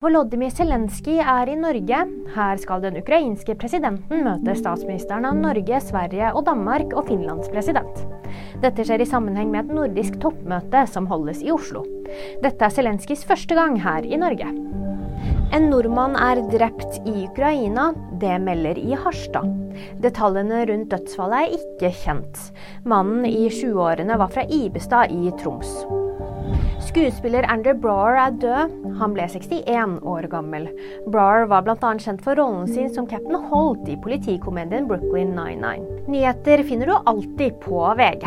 Volodymyr Zelenskyj er i Norge. Her skal den ukrainske presidenten møte statsministeren av Norge, Sverige og Danmark og Finlands president. Dette skjer i sammenheng med et nordisk toppmøte som holdes i Oslo. Dette er Zelenskyjs første gang her i Norge. En nordmann er drept i Ukraina. Det melder i Harstad. Detaljene rundt dødsfallet er ikke kjent. Mannen i 20-årene var fra Ibestad i Troms. Skuespiller Andrew Brower er død. Han ble 61 år gammel. Brower var bl.a. kjent for rollen sin som Captain Holt i politikomedien Brooklyn 99. Nyheter finner du alltid på VG.